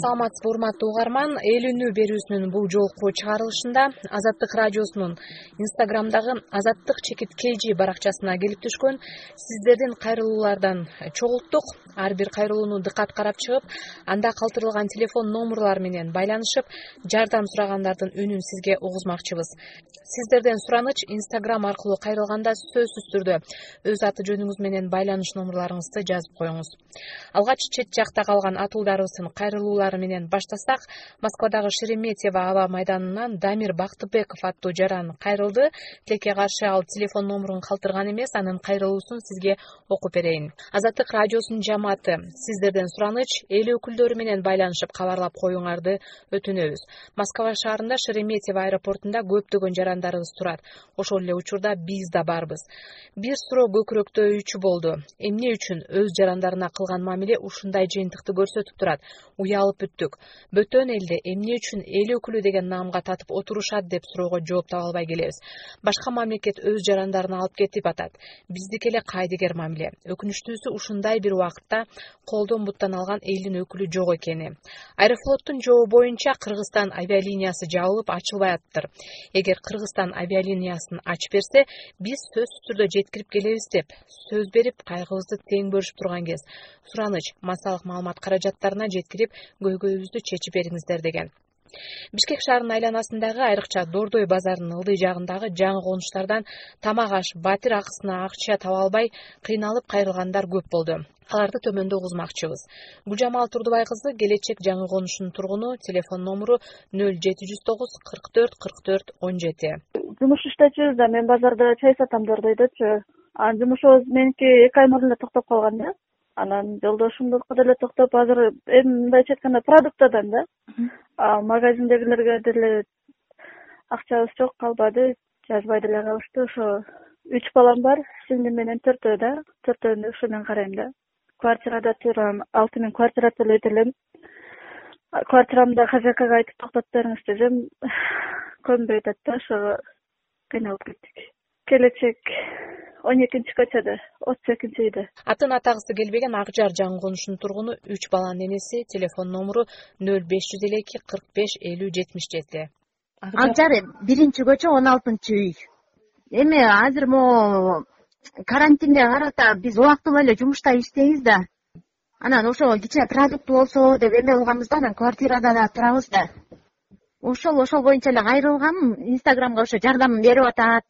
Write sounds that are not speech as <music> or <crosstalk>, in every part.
саламатсызбы урматтуу угарман эл үнү берүүсүнүн бул жолку чыгарылышында азаттык радиосунун инстаграмдагы азаттык чекит kg баракчасына келип түшкөн сиздердин кайрылуулардан чогулттук ар бир кайрылууну дыкат карап чыгып анда калтырылган телефон номурлар менен байланышып жардам сурагандардын үнүн сизге угузмакчыбыз сиздерден сураныч инстаграм аркылуу кайрылганда сөзсүз түрдө өз аты жөнүңүз менен байланыш номурларыңызды жазып коюңуз. Алгач чет жакта калган атуулдарыбыздын кайрылуулары менен баштасак москвадагы шереметьево аба майданынан дамир бактыбеков аттуу жаран кайрылды. Тилекке каршы ал телефон номурун калтырган эмес анын кайрылуусун сизге окуп берейин. Азаттык радиосунун жамааты сиздерден сураныч эл өкүлдөрү менен байланышып кабарлап коюңарды өтүнөбүз. Москва шаарында шереметьево аэропортунда көптөгөн жарандарыбыз турат. Ошол эле учурда биз да барбыз. Бир суроо көкүрөктөөчү болду. Эмне үчүн? Өз жарандарына кылган мамиле ушундай жыйынтыкты көрсөтүп турат. Уялып бүттүк. Бөтөн элде эмне үчүн эл өкүлү деген наамга татып отурушат деп суроого жооп таба албай келебиз. Башка мамлекет өз жарандарын алып кетип атат. Биздики эле кайдыгер мамиле. Өкүнүчтүүсү ушундай бир убакытта колдон буттан алган элдин өкүлү жок экени. Аэрофлоттун жообу боюнча кыргызстан авиалиниясы жабылып ачылбай атыптыр эгер кыргызстан авиалиниясын ачып берсе биз сөзсүз түрдө жеткирип келебиз деп сөз берип кайгыбызды тең бөлүшүп турган кез. Сураныч массалык маалымат каражаттарына жеткирип көйгөйүбүздү чечип бериңиздер деген. Бишкек шаарынын айланасындагы айрыкча дордой базарынын ылдый жагындагы жаңы конуштардан тамак аш батир акысына акча таба албай кыйналып кайрылгандар көп болду. Аларды төмөндө угузмакчыбыз. Гүлжамал турдубай кызы келечек жаңы конушунун тургуну телефон номуру нөл жети жүз тогуз кырк төрт кырк төрт он жети. Жумуш иштечүбүз да мен базарда чай сатам дордойдочу. Анан жумушубуз меники эки ай мурун эле токтоп калган да анан жолдошумдуку деле токтоп азыр эми мындайча айтканда продуктадан да. Магазиндегилерге деле акчабыз жок калбады. Жазбай деле калышты. Ошо үч балам бар. Сиңдим менен төртөө да төртөөүнү ушу мен карайм да. Квартирада турам алты миң квартира төлөйт элем квартирамды хозяйкага айтып токтотуп бериңиз десем <sighs> көнбөй атат да ошого кыйналып кеттик. Келечек он экинчи көчөдө отуз экинчи үйдө. Атын атагысы келбеген ак жар жаңы конушунун тургуну үч баланын энеси телефон номуру нөл беш жүз элүү эки кырк беш элүү жетимиш жети. Ак жар биринчи көчө он алтынчы үй. Эми азыр могу карантинге карата биз убактылуу эле жумушта иштейбиз да. Анан ошо кичине продукт болсо деп эме кылганбыз да анан квартирада да турабыз да. Ошол ошол боюнча эле кайрылгам инстаграмга ошо жардам берип атат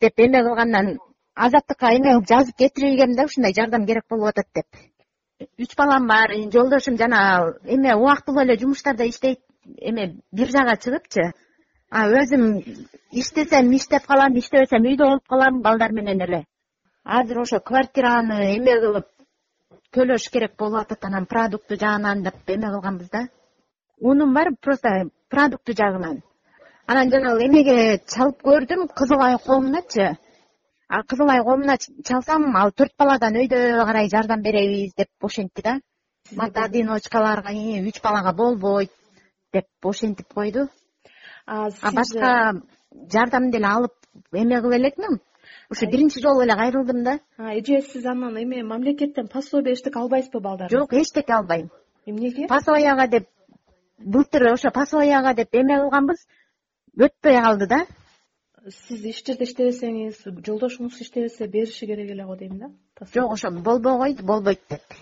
деп эме кылгандан азаттыкка эме кылып жазып кетиргем да ушундай жардам керек болуп атат деп. Үч балам бар жолдошум жана эме убактылуу эле жумуштарда иштейт эме бир жага чыгыпчы. А өзүм иштесем иштеп калам иштебесем үйдө болуп калам балдар менен эле. Азыр ошо квартираны эме кылып төлөш керек болуп атат анан продукту жагынан деп эме кылганбыз да. Унум бар просто продукту жагынан. Анан жанагы эмеге чалып көрдүм кызыл ай кызыл ай коомуна чалсам ал төрт баладан өйдө карай жардам беребиз деп ошентти да. Мата одиночкаларга үч балага болбойт деп ошентип койду. А башка жардам деле алып эме кыла элекмин? Ушу биринчи жолу эле кайрылдым да. Эже сиз анан эме мамлекеттен пособие эчтеке албайсызбы балдарыңыз жок эчтеке албайм. Эмнеге пособияга деп былтыр ошо пособияга деп эме кылганбыз. Өтпөй калды да сиз иш жерде иштебесеңиз жолдошуңуз иштебесе бериши керек эле го дейм да? Жок ошо болбой болбойт деп.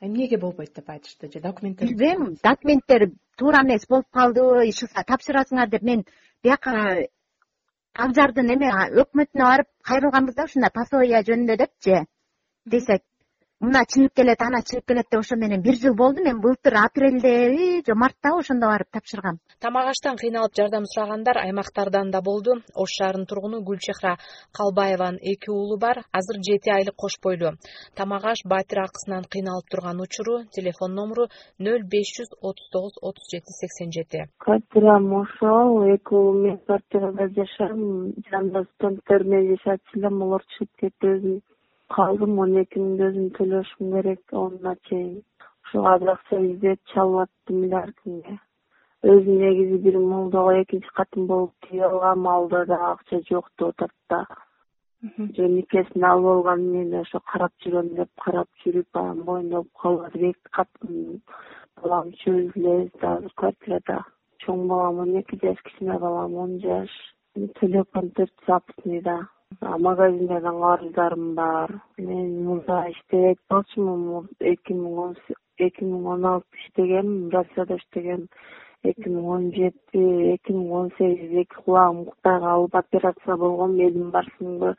Эмнеге болбойт деп айтышты? Же документтер? Билбейм документтер туура эмес болуп калдыбы ишыа тапшырасыңар деп мен бияка ак жардын эме өкмөтүнө барып кайрылганбыз да ушундай пособие жөнүндө депчи. Десек мына чыгып келет ана чыгып келет деп ошо менен бир жыл болду мен былтыр апрелдеби же марттабы ошондо барып тапшыргам. Тамак аштан кыйналып жардам сурагандар аймактардан да болду ош шаарынын тургуну гүлчехра калбаеванын эки уулу бар азыр жети айлык кош бойлуу. Тамак аш батир акысынан кыйналып турган учуру телефон номуру нөл беш жүз отуз тогуз отуз жети сексен жети. Квартирам ошол эки уулум мен квартирада жашайм. Жанымда студенттер менен жашачу элем алар чыгып кетти өзүм калдым он эки миңди өзүм төлөшүм керек онуна чейин. Ушуга азыр акча издеп чалып аттым эле ар кимге өзүм негизи бир молдого экинчи катым болуп тийип алгам алда дагы акча жок деп атат да же никесин алып алган мен ошо карап жүрөм деп карап жүрүп анан моюндоп калып азыр эки катым балам үчөөбүз билебиз да азыр квартирада. Чоң балам он эки жаш кичине балам он жаш. Телефон төрт запасныйда магазиндерден карыздарым бар. Мен мурда иштебейт болчумун эки миң он эки миң он алтыда иштегем россияда иштегем эки миң он жети эки миң он сегиз эки кулагым кутай калып операция болгом элим барсыңбы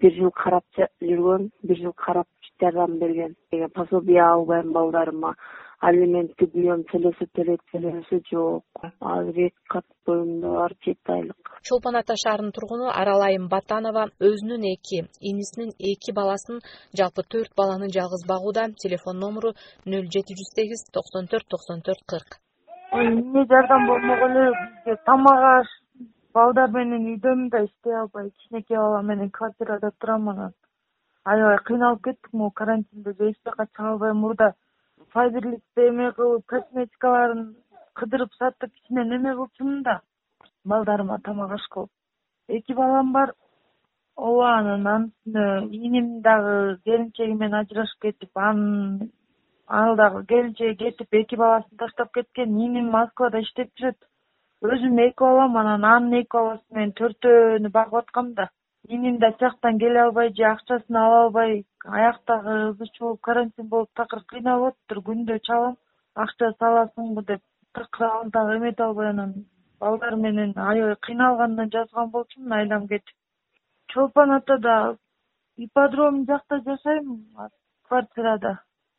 бир жыл карап жүргөн бир жыл карап жардам берген. Пособие албайм балдарыма алимент төлөйм төлөсө төлөйт төлөбөсө жок. Азыр эки кат боюмда бар жети айлык чолпон ата шаарынын тургуну аралайым батанова өзүнүн эки инисинин эки баласын жалпы төрт баланы жалгыз багууда телефон номуру нөл жети жүз сегиз токсон төрт токсон төрт кырк. Эмне жардам болмок эле бизге тамак аш балдар менен үйдөмүн да иштей албай кичинекей балам менен квартирада турам анан аябай кыйналып кеттик могу карантинде эч жака чыга албай мурда файберликте эме кылып косметикаларын кыдырып сатып кичине неме кылчумун да балдарыма тамак аш кылып эки балам бар. Ооба анан анын үстүнө иним дагы келинчеги менен ажырашып кетип анын ал дагы келинчеги кетип эки баласын таштап кеткен иним москвада иштеп жүрөт. Өзүм эки балам анан анын эки баласы менен төртөөнү багып аткам да иним да тияктан келе албай же акчасын ала албай аяктагы ызы чуу карантин болуп такыр кыйналып атыптыр күндө чалам акча саласыңбы деп такыр дагы эмете албай анан. Балдар менен аябай кыйналгандан жазган болчумун айлам кетип. Чолпон атада ипподром жакта жашайм квартирада.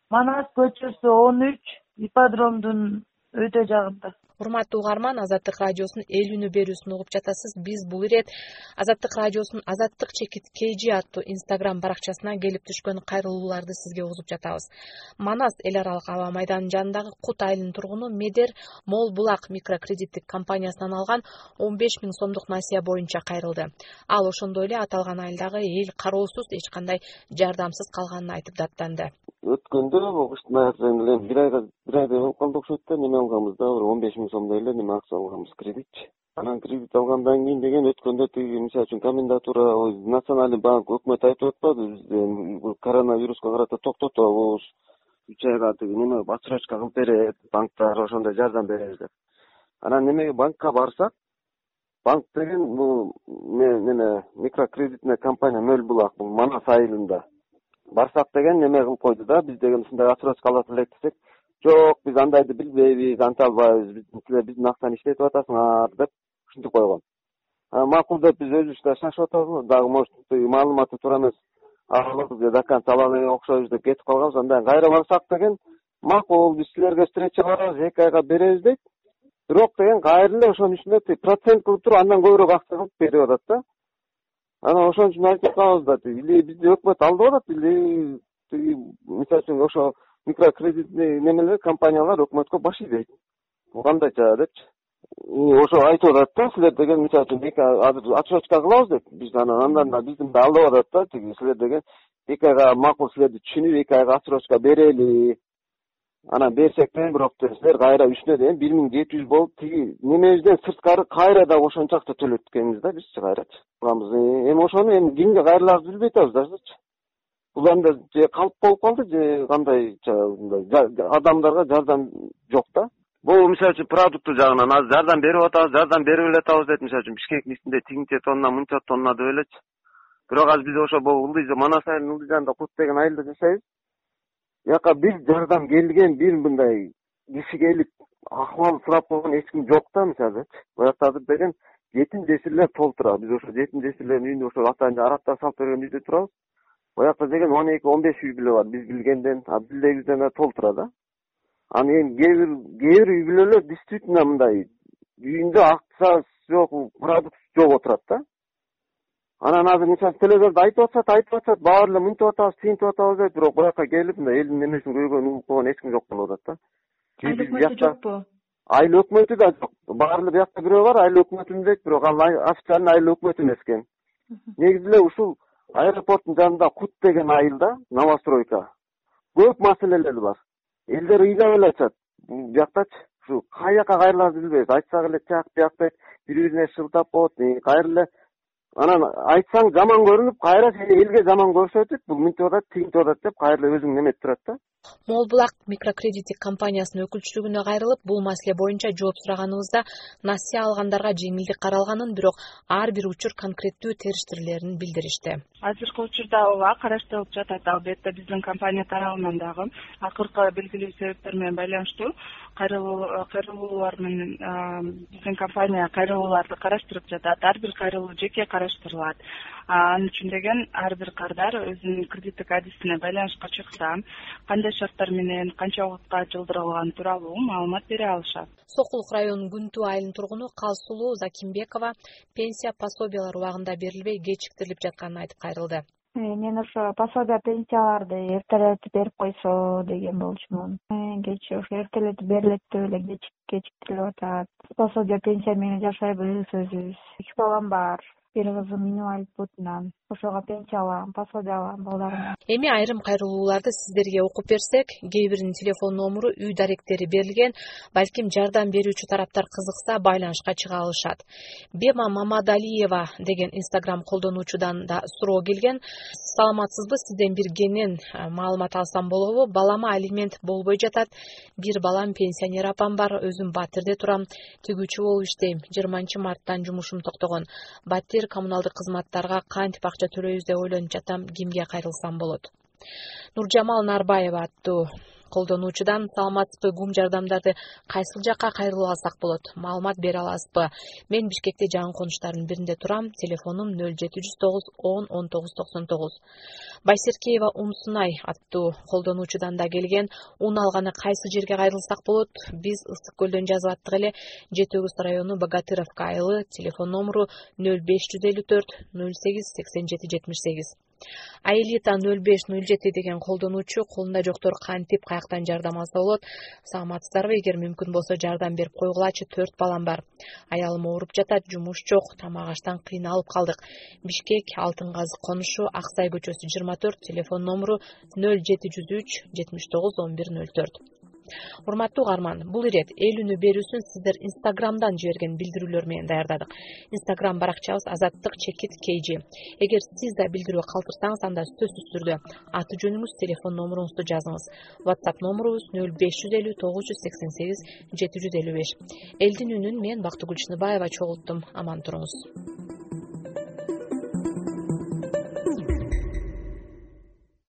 Манас көчөсү он үч ипподромдун өйдө жагында урматтуу угарман азаттык радиосунун эл үнү берүүсүн угуп жатасыз. Биз бул ирет азаттык радиосунун азаттык чекит kg аттуу инстаграм баракчасынан келип түшкөн кайрылууларды сизге угузуп жатабыз. Манас эл аралык аба майданынын жанындагы кут айылынын тургуну медер мол булак микрокредиттик компаниясынан алган он беш миң сомдук насыя боюнча кайрылды. Ал ошондой эле аталган айылдагы эл кароосуз эч кандай жардамсыз калганын айтып даттанды. Өткөндө могу кыштын аяк эле бир айга бир айдай болуп калды окшойт да неме алганбыз да бир он беш миң сомдой эле акча алганбыз кредитчи. Анан кредит алгандан кийин деген өткөндө тиги мисалы үчүн комендатура национальный банк өкмөт айтып атпадыбы бизде коронавируска карата токтотобуз үч айга тиги неме отсрочка кылып берет банктар ошондой жардам беребиз деп. Анан немеге банкка барсак банк деген бул неме микрокредитный компания мөл булак бул манас айылында. Барсак деген неме кылып койду да биз деген ушундай отсрочка алат элек десек жок биз андайды билбейбиз анта албайбыз силер биздин акчаны иштетип атасыңар деп ушинтип койгон. Макул деп биз өзүбүз да шашып атабыз дагы может маалыматы туура эмес же до конца ала элек окшойбуз деп кетип калганбыз андан кийин кайра барсак деген макул биз силерге встреча барабыз эки айга беребиз дейт. Бирок деген кайра эле ошонун үстүнө тиги процент кылып туруп андан көбүрөөк акча кылып берип атат да. Анан ошон үчүн айтып атканбыз да тиги или бизди өкмөт алдап атат или тиги мисалы үчүн ошо микрокредитный немелер компаниялар өкмөткө баш ийбейт. Бул кандайча депчи? Ошо айтып атат да силер деген мисалы үчүн азыр отсрочка кылабыз деп биз анан андан да бизди алдап атат да тиги силер деген эки айга макул силерди түшүнүп эки айга отсрочка берели. Анан берсек деген бирок силер кайра үстүнө деген бир миң жети жүз болуп тиги немебизден сырткары кайра дагы ошончо акча төлөт экенбиз да бизчи кайрачы эми ошону эми кимге кайрылаарыбызды билбей атабыз дажычы бул анда же калп болуп калды же кандайча мындай адамдарга жардам жок да? Бул мисалы үчүн продукты жагынан азыр жардам берип атабыз жардам берип эле атабыз дейт. Мисалы үчүн бишкектин ичинде тигинче тонна мынча тонна деп элечи. Бирок азыр биз ошо могу ылдый манас айылынын ылдый жанында кут деген айылда жашайбыз. Бияка бир жардам келген бир мындай киши келип акыбал сурап койгон эч ким жок да мисалычы буякта азыр деген жетим жесирлер толтура. Биз ошо жетим жесирлердин үйүндө ошо атайын арабтар салып берген үйдө турабыз боякта деген он эки он беш үй бүлө бар биз билгенден. Билдегибизден да толтура да. Анан эми кээ бир кээ бир үй бүлөлөр действительно мындай үйүндө акчасы жок продукт жок отурат да. Анан азыр мисалы телевизордо айтып атышат айтып атышат баары эле мынтип атабыз тинтип атабыз дейт бирок буяка келип мындай элдин немесин көйгөйүн угуп койгон эч ким жок болуп атат да. Айыл өкмөтү жокпу? айыл өкмөтү да жок. Баары эле биякта бирөө бар айыл өкмөтүн дейт бирок ал официальный айыл өкмөтү эмес экен негизи эле ушул аэропорттун жанында кут деген айылда новостройка көп маселелер бар элдер ыйлап эле атышат бияктачы ушу кай жака кайрылаарыбызды билбейбиз айтсак эле тияк бияк дейт бири бирине шылтап коет кайра эле анан айтсаң жаман көрүнүп кайра сени элге жаман көрсөтүп бул мынтип атат тигинтип атат деп кайра эле өзүң неметип турат да. Мол булак микрокредиттик компаниясынын өкүлчүлүгүнө кайрылып бул маселе боюнча жооп сураганыбызда насыя алгандарга жеңилдик каралганын бирок ар бир учур конкреттүү териштирилерин билдиришти. Азыркы учурда ооба караштырылып жатат. Албетте биздин компания тарабынан дагы акыркы белгилүү себептер менен байланыштуу. Кайрылуулар менен биздин компания кайрылууларды караштырып жатат. Ар бир кайрылуу жеке караштырылат ал үчүн деген ар бир кардар өзүнүн кредиттик адисине байланышка чыкса кандай шарттар менен канча убакытка жылдырылганы тууралуу маалымат бере алышат. Сокулук районунун күнтүү айылынын тургуну калсулуу закимбекова пенсия пособиялар убагында берилбей кечиктирилип жатканын айтып кайрылды. Э, мен ошо пособия пенсияларды эртелетип берип койсо деген болчумун. Кечээ ошо эртелетип берилет деп эле кечиктирилип атат. Пособия пенсия менен жашайбыз өзүбүз. Эки балам бар бир кызым инвалид ошого пенсия алам пособие алам балдарыма эми айрым кайрылууларды сиздерге окуп берсек кээ биринин телефон номуру үй даректери берилген балким жардам берүүчү тараптар кызыкса байланышка чыга алышат. Бема мамадалиева деген инстаграм колдонуучудан да суроо келген. Саламатсызбы сизден бир кенен маалымат алсам болобу балама алимент болбой жатат. Бир балам пенсионер апам бар өзүм батирде турам. Тигүүчү болуп иштейм. Жыйырманчы марттан жумушум токтогон. Батир коммуналдык кызматтарга кантип төлөйбүз деп ойлонуп жатам кимге кайрылсам болот. Нуржамал нарбаева аттуу колдонуучудан саламатсызбы гум жардамдарды кайсыл жакка кайрылып алсак болот? Маалымат бере аласызбы? Мен бишкекте жаңы конуштардын биринде турам. Телефонум нөл жети жүз тогуз он он тогуз токсон тогуз. Байсеркеева умсунай аттуу колдонуучудан да келген. Ун алганы кайсы жерге кайрылсак болот? Биз ысык көлдөн жазып аттык эле жети огуз району богатыровка айылы. Телефон номуру нөл беш жүз элүү төрт ноль сегиз сексен жети жетимиш сегиз аэлита нөл беш нөл жети деген колдонуучу колунда жоктор кантип каяктан жардам алса болот? Саламатсыздарбы? Эгер мүмкүн болсо жардам берип койгулачы төрт балам бар. Аялым ооруп жатат жумуш жок. Тамак аштан кыйналып калдык. Бишкек алтын казык конушу ак сай көчөсү жыйырма төрт телефон номуру нөл жети жүз үч жетимиш тогуз он бир нөл төрт урматтуу угарман бул ирет эл үнү берүүсүн сиздер инстаграмдан жиберген билдирүүлөр менен даярдадык. Инстаграм баракчабыз азаттык чекит kg эгер сиз да билдирүү калтырсаңыз анда сөзсүз түрдө аты жөнүңүз телефон номуруңузду жазыңыз. Whatsapp номурубуз нөл беш жүз элүү тогуз жүз сексен сегиз жети жүз элүү беш. Элдин үнүн мен бактыгүл чыныбаева чогулттум аман туруңуз